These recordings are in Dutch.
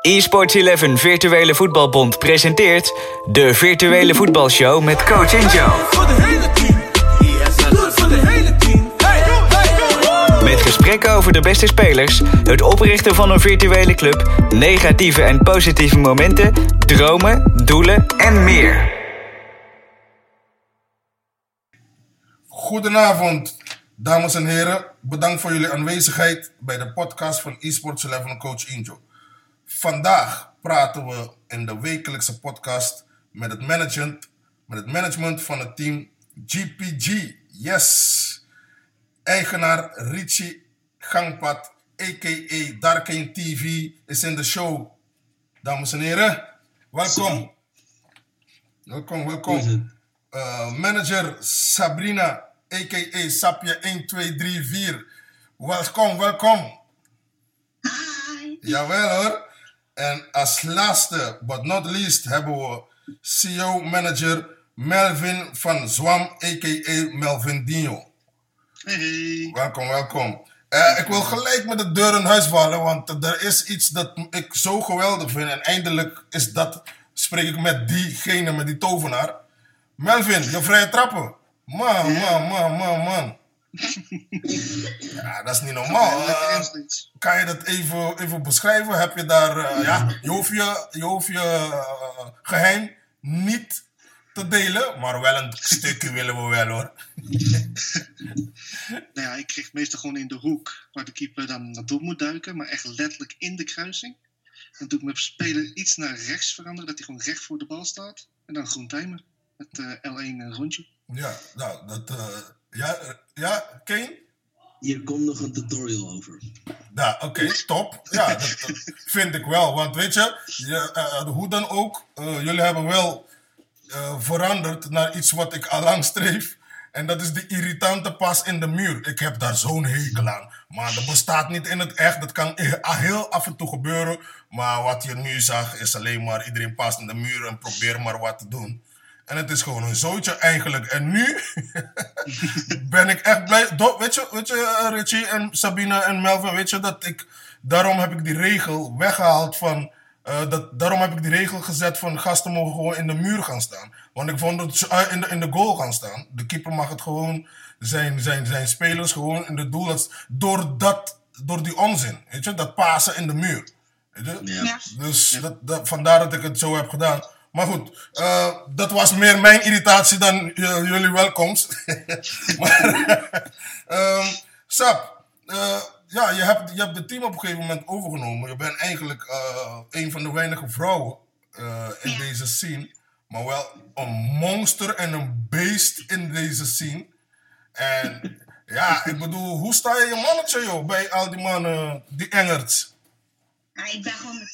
eSports 11 Virtuele Voetbalbond presenteert de Virtuele Voetbalshow met Coach Injo. Voor de hele team. Doe het voor de hele team. Hey, hey, hey. Met gesprekken over de beste spelers, het oprichten van een virtuele club, negatieve en positieve momenten, dromen, doelen en meer. Goedenavond, dames en heren. Bedankt voor jullie aanwezigheid bij de podcast van eSports 11 Coach Injo. Vandaag praten we in de wekelijkse podcast met het management, met het management van het team GPG. Yes! Eigenaar Richie Gangpad, a.k.a. Darkane TV, is in de show. Dames en heren, welkom. Welkom, welkom. Uh, manager Sabrina, a.k.a. Sapje 1, 2, 3, 4. Welkom, welkom. Hi. Jawel hoor. En als laatste, but not least, hebben we CEO-manager Melvin van Zwam, a.k.a. Melvin Dino. Hey. Welkom, welkom. Eh, ik wil gelijk met de deur in huis vallen, want er is iets dat ik zo geweldig vind. En eindelijk is dat, spreek ik met diegene, met die tovenaar. Melvin, je vrije trappen. Man, man, man, man, man. Ja, dat is niet normaal. Eh, kan je dat even, even beschrijven? Heb je daar, eh, ja, je hoeft je, je, hoeft je eh, geheim niet te delen, maar wel een stukje willen we wel hoor. Nou ja, ik kreeg meestal gewoon in de hoek waar de keeper dan naartoe moet duiken, maar echt letterlijk in de kruising. Dan doe ik mijn speler iets naar rechts veranderen, dat hij gewoon recht voor de bal staat. En dan groen timen met eh, L1 een rondje. Ja, nou, dat, ja, eh, ja, Kane? Hier komt nog een tutorial over. Ja, oké, top. Ja, dat, dat vind ik wel. Want weet je, je eh, hoe dan ook, eh, jullie hebben wel veranderd naar iets wat ik al lang streef. En dat is de irritante pas in de muur. Ik heb daar zo'n hekel aan. Maar dat bestaat niet in het echt. Dat kan e- heel af en toe gebeuren. Maar wat je nu zag is alleen maar iedereen past in de muur en probeer maar wat te doen. En het is gewoon een zootje eigenlijk. En nu ben ik echt blij. Do- weet, je, weet je, eh, Richie en Sabine en Melvin, weet je dat ik. Daarom heb ik die regel weggehaald van. eh, dat, daarom heb ik die regel gezet van gasten mogen gewoon in de muur gaan staan. Want ik vond dat ze eh, in, de, in de goal gaan staan. De keeper mag het gewoon. Zijn, zijn, zijn spelers gewoon in de doel. dat- Door, dat, door die onzin. Weet je, dat pasen in de muur. Weet je? Ja. Ja. Dus dat, dat, vandaar dat ik het zo heb gedaan. Maar goed, eh, dat was meer mijn irritatie dan j- jullie welkomst. maar, ehm, Sap, eh, ja, je hebt, je hebt het team op een gegeven moment overgenomen. Je bent eigenlijk eh, een van de weinige vrouwen eh, in Ja. deze scene. Maar wel een monster en een beest in deze scene. En ja, ik bedoel, hoe sta je je mannetje joh, bij al die mannen, die Engerts? Ja, ik ben gewoon.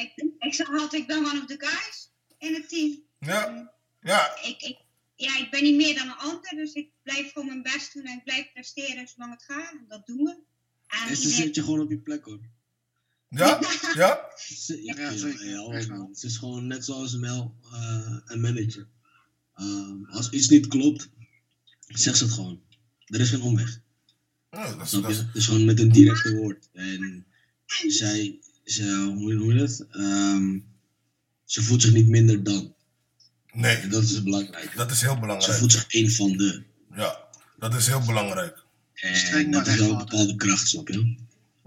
Ik, ik zeg altijd, ik ben one of the guys in het team. Ja, ja, Ik, ik, ja, ik ben niet meer dan een ander, dus ik blijf gewoon mijn best doen en ik blijf presteren zolang het gaat. En dat doen we. En ze iedereen- zet je gewoon op je plek hoor. ja, ja. Ja, Ja, zeker. ja, man. Het is gewoon net zoals Mel, eh, een manager. Ehm, als iets niet klopt, zeg ze het gewoon. Er is geen omweg. Ja, dat is, Snap dat je? is- Het is gewoon met een directe woord. En zij, ze, hoe hoe je dat? Ehm, ze voelt zich niet minder dan. En nee, dat is belangrijk. dat is heel Ze belangrijk. voelt zich één van de. Ja, dat is heel belangrijk. En dat is wel een bepaalde kracht, snap je?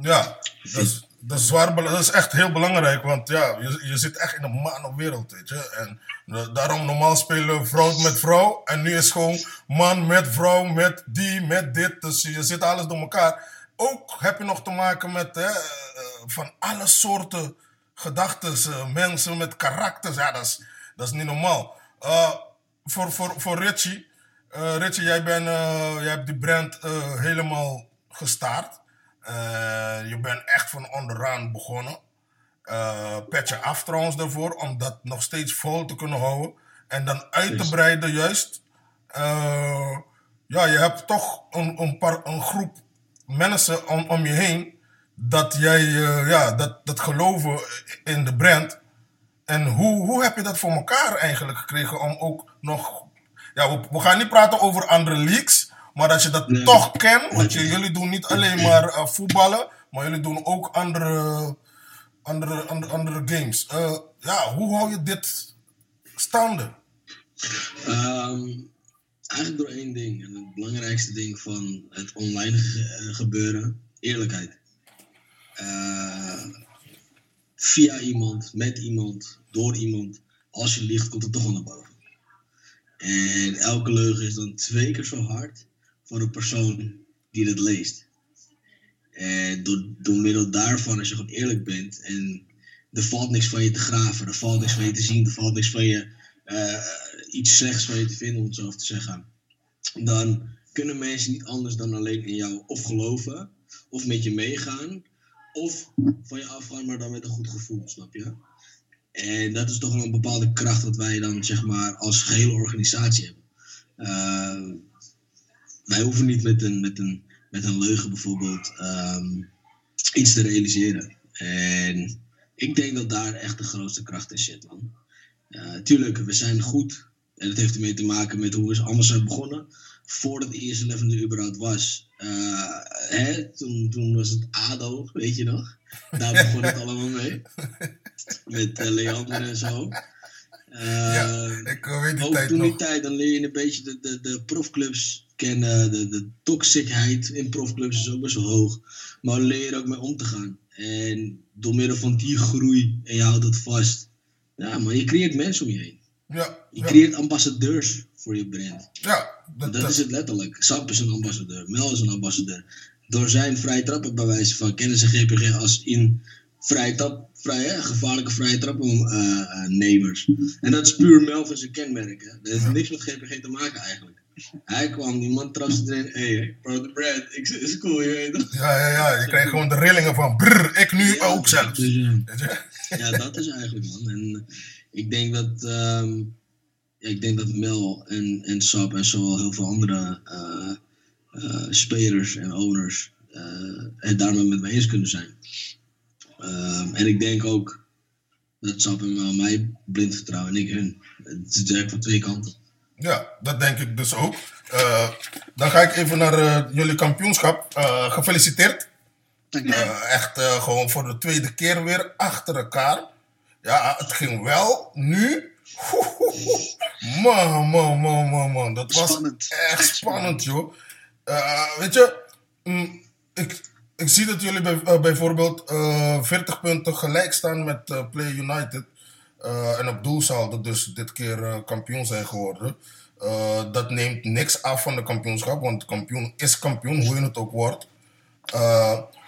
Ja, dat is, dat is, zwaar, bela- dat is echt heel belangrijk, want ja, je, je zit echt in een mannenwereld, weet je. En eh, daarom normaal spelen vrouw met vrouw. En nu is gewoon man met vrouw, met die, met dit. Dus je zit alles door elkaar. Ook heb je nog te maken met hè, eh, van alle soorten gedachten, eh, mensen met karakters. Ja, dat is, dat is niet normaal. Eh, voor, voor, voor Richie, eh, Richie, jij, bent, jij hebt die brand helemaal gestart. Eh, je bent echt van onderaan begonnen. Eh pet je af trouwens daarvoor, om dat nog steeds vol te kunnen houden. En dan uit te breiden juist. Ja, je hebt toch een, een, paar, een groep mensen om, om je heen. Dat jij, eh, ja, dat, dat geloven in de brand. En hoe, hoe heb je dat voor elkaar eigenlijk gekregen om ook nog... Ja, we, we gaan niet praten over andere leagues, maar dat je dat Nee. toch kent. Want je, jullie doen niet alleen maar eh, voetballen, maar jullie doen ook andere andere, andere, andere games. Eh, ja, hoe hou je dit staande? Ehm, eigenlijk door één ding. En het belangrijkste ding van het online ge- gebeuren: eerlijkheid. Eh, via iemand, met iemand, door iemand. Als je liegt, komt het toch wel naar boven. En elke leugen is dan twee keer zo hard voor de persoon die het leest. En door, middel daarvan, als je gewoon eerlijk bent en er valt niks van je te graven, er valt niks van je te zien, er valt niks van je eh, iets slechts van je te vinden, om het zo te zeggen. Dan kunnen mensen niet anders dan alleen in jou of geloven, of met je meegaan, of van je afgaan, maar dan met een goed gevoel, snap je? En dat is toch wel een bepaalde kracht wat wij dan, zeg maar, als gehele organisatie hebben. Eh, wij hoeven niet met een, met een, met een leugen bijvoorbeeld ehm, iets te realiseren. En ik denk dat daar echt de grootste kracht in zit. Eh, tuurlijk, we zijn goed. En dat heeft ermee te maken met hoe we allemaal zijn begonnen. Voordat ES11 er überhaupt was. Eh, hè, toen, toen was het ADO, weet je nog? Daar begon het allemaal mee. Met eh, Leander en zo. Eh, ja, ik weet die ook tijd toen nog. die tijd, dan leer je een beetje de, de, de profclubs kennen. De, de toxicheid in profclubs is ook best wel hoog. Maar leer je er ook mee om te gaan. En door middel van die groei, en je houdt het vast. Ja, maar je creëert mensen om je heen. Ja, Je ja, creëert ambassadeurs voor je brand. ja, dat, Dat dat- is het letterlijk. Sap is een ambassadeur. Mel is een ambassadeur. Door zijn vrije trappen bij wijze van kennen ze GPG als in vrije trap, vrije, gevaarlijke vrije trappennemers. en dat is puur Melvin zijn kenmerk. Hè. Dat heeft niks met GPG te maken eigenlijk. Hij kwam, die man trapte erin. Hé, hey, bro, de. Ik zeg, is cool, je weet toch? ja, ja, ja, je krijgt gewoon de rillingen van brrr, ik nu Ja, ook zelfs. dus, ja. Dat is eigenlijk, man. En eh, ik denk dat, ehm, ik denk dat Mel en, en Sap en zo heel veel andere eh, eh, spelers en owners eh, het daarmee met me eens kunnen zijn. Ehm, en ik denk ook dat Sap en Mel mij blind vertrouwen en ik hun. Het is werk van twee kanten. Ja, dat denk ik dus ook. Dan ga ik even naar jullie kampioenschap. Gefeliciteerd. Echt gewoon voor de tweede keer weer achter elkaar. Ja, het ging wel. Nu. Man, man, man, man, man. Dat was Spannend. echt spannend, joh. Eh, weet je, mm, ik, ik zie dat jullie bij, eh, bijvoorbeeld eh 40 punten gelijk staan met Play United. En op doelsaldo dus dit keer kampioen zijn geworden. Dat neemt niks af van de kampioenschap, want kampioen is kampioen, hoe je het ook wordt.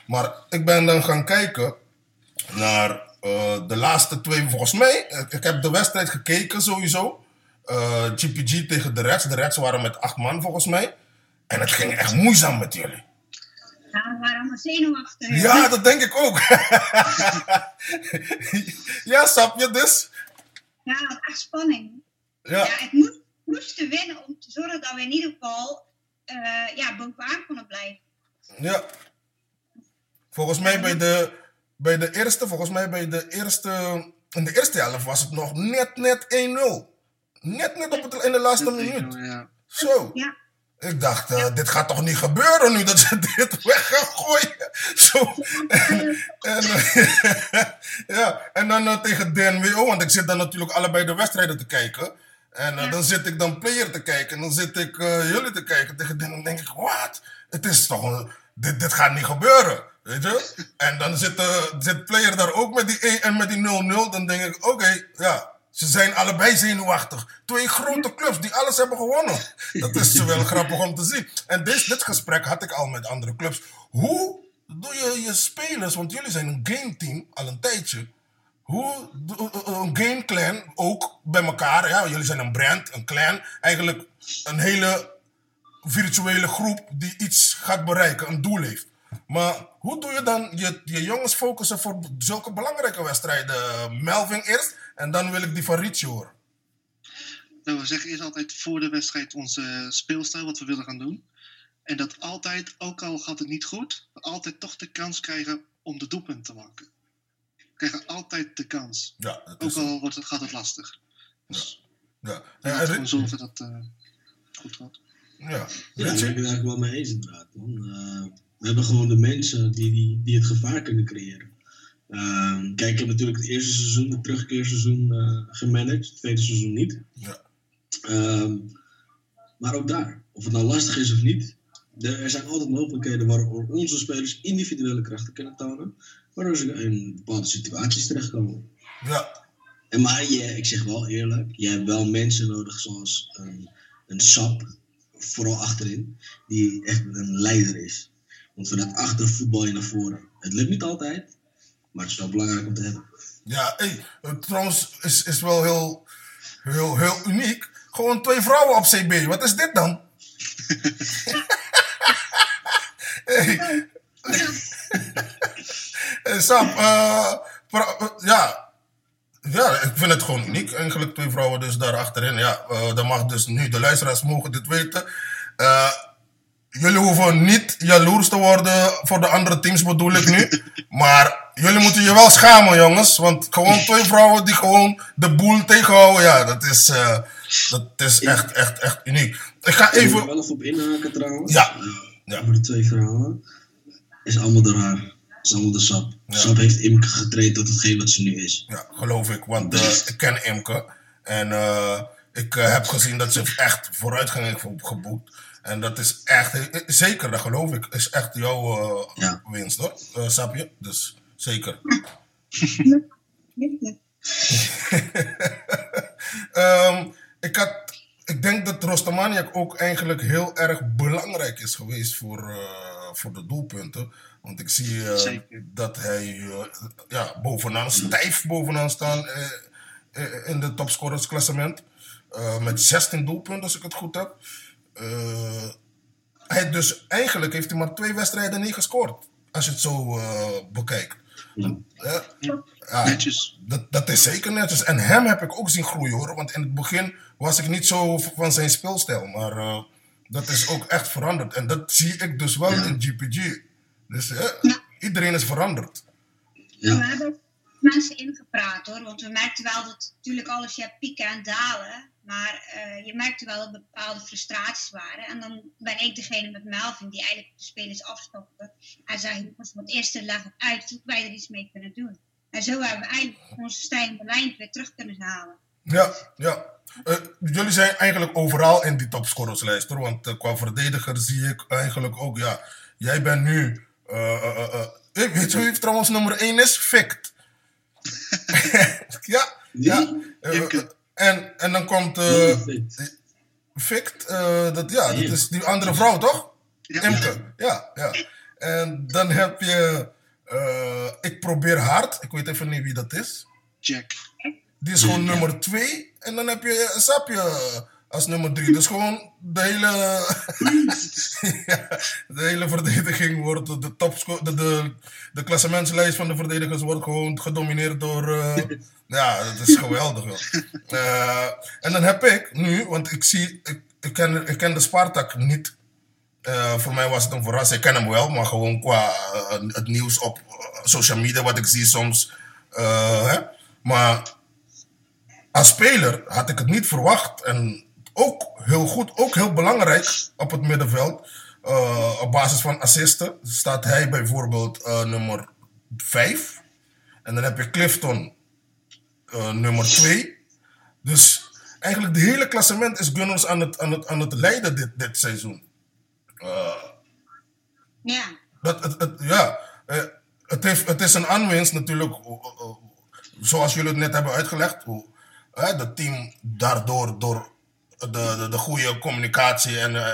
Maar ik ben dan gaan kijken naar de laatste twee. Volgens mij, ik, ik heb de wedstrijd gekeken sowieso. Eh, GPG tegen de Reds. De Reds waren met acht man volgens mij. En het ging echt moeizaam met jullie. Ja, we waren allemaal zenuwachtig. Ja, dat denk ik ook. ja, snap je dus? Ja, echt spanning. Ja, Ja, het moest, moesten winnen om te zorgen dat we in ieder geval eh, ja, bovenaan konden blijven. ja. Volgens mij bij de, bij de eerste, volgens mij bij de eerste, in de eerste helft was het nog net, net 1-0. Net, net op het, in de laatste minuut. Zo. Ja, Ik dacht, eh, dit gaat toch niet gebeuren nu dat ze dit weg gaan gooien. Zo. En, en, ja, en dan eh, tegen DNWO, want ik zit dan natuurlijk allebei de wedstrijden te kijken. En eh, Ja. dan zit ik dan player te kijken. En dan zit ik eh, jullie te kijken tegen DNWO. Dan denk ik, wat? Het is toch, een- dit, dit gaat niet gebeuren. Weet je? En dan zit, eh, zit player daar ook met die 1 en met die 0-0. Dan denk ik, oké, ja. Ze zijn allebei zenuwachtig. Twee grote clubs die alles hebben gewonnen. Dat is wel grappig om te zien. En dit, dit gesprek had ik al met andere clubs. Hoe doe je je spelers, want jullie zijn een game team al een tijdje. Hoe doe- eh, een game clan ook bij elkaar? Ja, jullie zijn een brand, een clan. Eigenlijk een hele virtuele groep die iets gaat bereiken, een doel heeft. Maar hoe doe je dan je, je jongens focussen voor zulke belangrijke wedstrijden? Melvin eerst en dan wil ik die van Richie horen. Nou, we zeggen eerst altijd voor de wedstrijd onze speelstijl, wat we willen gaan doen. En dat altijd, ook al gaat het niet goed, we altijd toch de kans krijgen om de doelpunt te maken. We krijgen altijd de kans. Ja, dat Ook al wordt het, gaat het lastig. Dus ja. we Ja, gewoon zorgen dat het eh, goed gaat. ja. Ben ik het eigenlijk wel mee eens inderdaad. Man. Eh, we hebben gewoon de mensen die, die, die het gevaar kunnen creëren. Ehm, kijk, ik heb natuurlijk het eerste seizoen, het terugkeerseizoen, eh gemanaged. Het tweede seizoen niet. Ja. Ehm, maar ook daar, of het nou lastig is of niet, er, zijn altijd mogelijkheden waardoor onze spelers individuele krachten kunnen tonen, waardoor ze in bepaalde situaties terechtkomen. Ja, En maar je, ik zeg wel eerlijk, je hebt wel mensen nodig zoals een, een sap, vooral achterin, die echt een leider is. Want vanuit achter voetbal je naar voren. Het lukt niet altijd, maar het is wel belangrijk om te hebben. ja hey, eh, trouwens is, is wel heel, heel, heel uniek. Gewoon twee vrouwen op CB. Wat is dit dan? hey. Hey, Sam, eh, pra- eh, ja. ja, ik vind het gewoon uniek. Eigenlijk twee vrouwen dus daar achterin. Ja, eh dan mag dus nu, de luisteraars mogen dit weten. Eh, jullie hoeven niet jaloers te worden voor de andere teams bedoel ik nu. Maar jullie moeten je wel schamen jongens. Want gewoon twee vrouwen die gewoon de boel tegenhouden. Ja, dat is, eh, dat is echt, echt, echt uniek. Ik ga Ik er even... wel even op inhaken trouwens. Ja. Ja. Over de twee vrouwen. Is allemaal door haar. Is allemaal de sap. Ja. Sap heeft Imke getraind tot hetgeen wat ze nu is. Ja, geloof ik. Want eh, ik ken Imke. En eh, ik heb gezien dat ze echt vooruitgang heeft geboekt. En dat is echt, eh, zeker, dat geloof ik, is echt jouw eh, Ja. winst hoor. Eh, snap je? Dus zeker. Ehm, ik, had, ik denk dat Rostamaniak ook eigenlijk heel erg belangrijk is geweest voor, eh, voor de doelpunten. Want ik zie eh, dat hij eh, ja, bovenaan, stijf bovenaan staan eh, eh, in de topscorersklassement. Eh, met 16 doelpunten, als ik het goed heb. Eh, hij dus eigenlijk heeft hij maar twee wedstrijden niet gescoord. Als je het zo eh, bekijkt. Ja. Ja. Ja, Netjes. dat, dat is zeker netjes. En hem heb ik ook zien groeien hoor. Want in het begin was ik niet zo van zijn speelstijl. Maar eh, dat is ook echt veranderd. En dat zie ik dus wel in GPG. Dus iedereen is veranderd. Ja. Mensen ingepraat hoor. Want we merkten wel dat natuurlijk alles, je hebt pieken en dalen. Maar eh, je merkte wel dat bepaalde frustraties waren. En dan ben ik degene met Melvin die eigenlijk de spelers afstopte. En zei, jongens, het eerste leg het uit tot wij er iets mee kunnen doen. En zo hebben we eigenlijk onze stijgende lijn weer terug kunnen halen. Ja, ja. Eh, jullie zijn eigenlijk overal in die topscorerslijst hoor. Want eh, qua verdediger zie ik eigenlijk ook, ja. Jij bent nu. weet je wie trouwens nummer 1 is? Fict. Ja, ja. Eh, en, en dan komt. eh Ja, fit. Fict, eh, dat, ja, dat is die andere vrouw toch? Ja. Imke, ja, ja. En dan heb je. eh, ik probeer hard, ik weet even niet wie dat is. Jack. Die is gewoon nummer 2. En dan heb je Sapje als nummer 3. Dus gewoon de hele, de hele verdediging wordt, de, topsco- de, de, de klassementslijst van de verdedigers wordt gewoon gedomineerd door, eh, ja, dat is geweldig wel. Eh, en dan heb ik nu, want ik zie, ik, ik, ken, ik ken de Spartak niet. Eh, voor mij was het een verrassing. Ik ken hem wel, maar gewoon qua het nieuws op social media, wat ik zie soms. hè? Maar als speler had ik het niet verwacht. En ook heel goed, ook heel belangrijk op het middenveld. Eh, op basis van assisten staat hij bijvoorbeeld eh, nummer 5. En dan heb je Clifton eh, nummer 2. Dus eigenlijk de hele klassement is Gunners aan het, aan het, aan het leiden dit, dit seizoen. Ja, Dat, het, het, ja, het, heeft, het is een aanwinst natuurlijk, zoals jullie het net hebben uitgelegd. Hoe het team daardoor, door de, de, de goede communicatie en eh,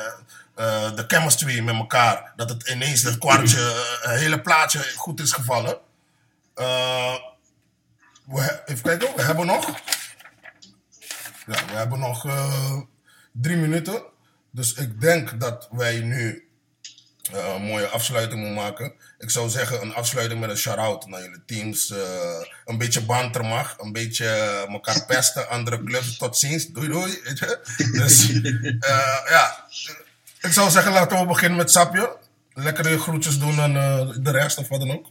eh, de chemistry met elkaar, dat het ineens dat kwartje, het hele plaatje goed is gevallen. We, even kijken, we hebben nog. Ja, we hebben nog drie minuten. Dus ik denk dat wij nu eh, een mooie afsluiting moet maken. Ik zou zeggen een afsluiting met een shout-out naar jullie teams. eh, een beetje banter mag, een beetje eh, elkaar pesten, andere clubs. Tot ziens, doei doei. Weet je? Dus ja, ik zou zeggen laten we beginnen met Sapje. Lekker je groetjes doen aan de rest of wat dan ook.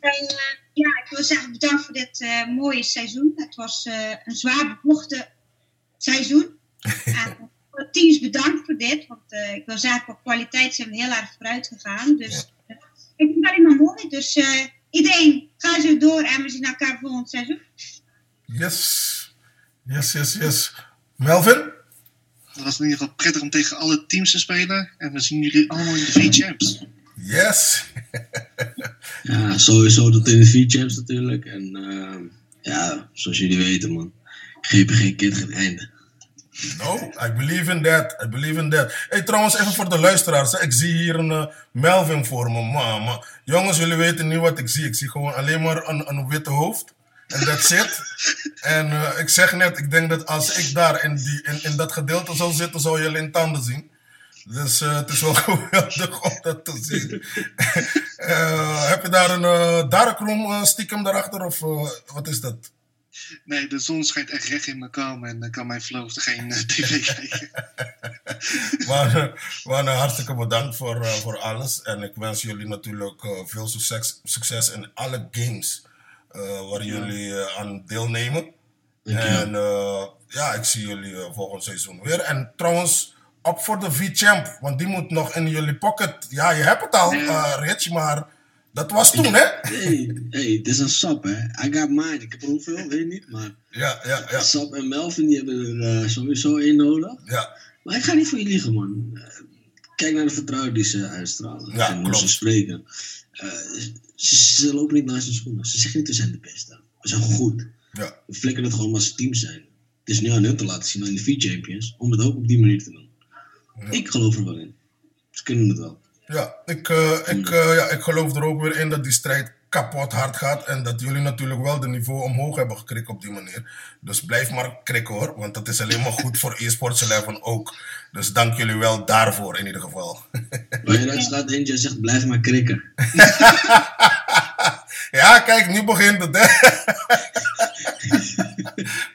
En, ja, ik wil zeggen bedankt voor dit mooie seizoen. Het was een zwaar bevochten seizoen. de teams bedankt voor dit. Want eh, ik wil zeggen, qua kwaliteit zijn we heel erg vooruit gegaan. Dus eh, ik vind het alleen maar mooi. Dus eh, iedereen Ga zo door en we zien elkaar volgend seizoen. Yes. Yes, yes, yes. Melvin? Het was in ieder geval prettig om tegen alle teams te spelen. En we zien jullie allemaal in de V-Champs. Yes. Ja, sowieso dat in de vier champs natuurlijk. En eh, ja, zoals jullie weten man, GPG kent geen einde. No, I believe in that. I believe in that. Hey, trouwens, even voor de luisteraars. hè. Ik zie hier een eh, Melvin voor me. Maar jongens, jullie weten niet wat ik zie. Ik zie gewoon alleen maar een, een witte hoofd. En that's it. en eh, ik zeg net, ik denk dat als ik daar in, die, in, in dat gedeelte zou zitten, zou je alleen tanden zien. Dus eh, het is wel geweldig om dat te zien. Heb je daar een uh, darkroom stiekem daarachter? Of wat is dat? Nee, de zon schijnt echt recht in mijn kamer en dan kan mijn vloogte geen eh, tv kijken. Maar, eh, maar eh, hartstikke bedankt voor, voor alles. En ik wens jullie natuurlijk veel succes, succes in alle games waar jullie aan deelnemen. En ja, ik zie jullie volgend seizoen weer. En trouwens, op voor de V-Champ, want die moet nog in jullie pocket. Ja, je hebt het al, Rich, maar dat was toen, hè? Hey, hey, het is een sap hè. I got mine. Ik heb er hoeveel, weet niet. Maar Ja, ja, ja. Sap en Melvin die hebben er eh, sowieso één nodig. ja. Maar ik ga niet voor je liegen man. Eh, kijk naar de vertrouwen die ze uitstralen. Ja, en hoe ze spreken. Eh, ze, ze lopen niet naast hun schoenen. Ze zeggen niet we zijn de beste. We zijn goed. ja. We flikken het gewoon als team zijn. Het is nu aan hun te laten zien in de V-Champions. Om het ook op die manier te doen. Ik geloof er wel in. Ze kunnen het wel. Ja, ik, eh, ik, eh, ja, ik geloof er ook weer in dat die strijd kapot hard gaat. En dat jullie natuurlijk wel de niveau omhoog hebben gekrikt op die manier. Dus blijf maar krikken hoor. Want dat is alleen maar goed voor eSports 11 ook. Dus dank jullie wel daarvoor in ieder geval. Waaruit staat Ninja zegt blijf maar krikken. ja, kijk, nu begint het hè.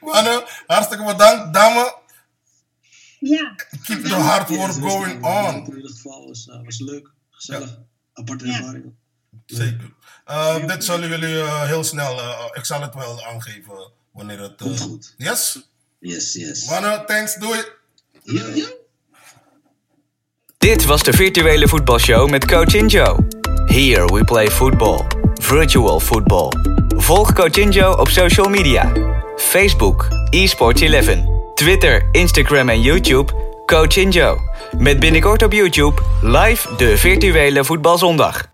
Mannen, hartstikke bedankt. Dame, Ja. keep the hard work going on. In ieder geval was, eh, was leuk. Gezellig. Aparte Ja. ervaring. Zeker. Eh, dit zullen jullie eh, heel snel, ik zal het wel aangeven wanneer het... eh, Komt goed. Yes? Yes, yes. Mannen, thanks, doei. Ja, ja. Dit was de virtuele voetbalshow met Coach Injo. Here we play football. Virtual football. Volg Coach Injo op social media. Facebook, eSports11. Twitter, Instagram en YouTube, Coach Injo. Met binnenkort op YouTube live de virtuele voetbalzondag.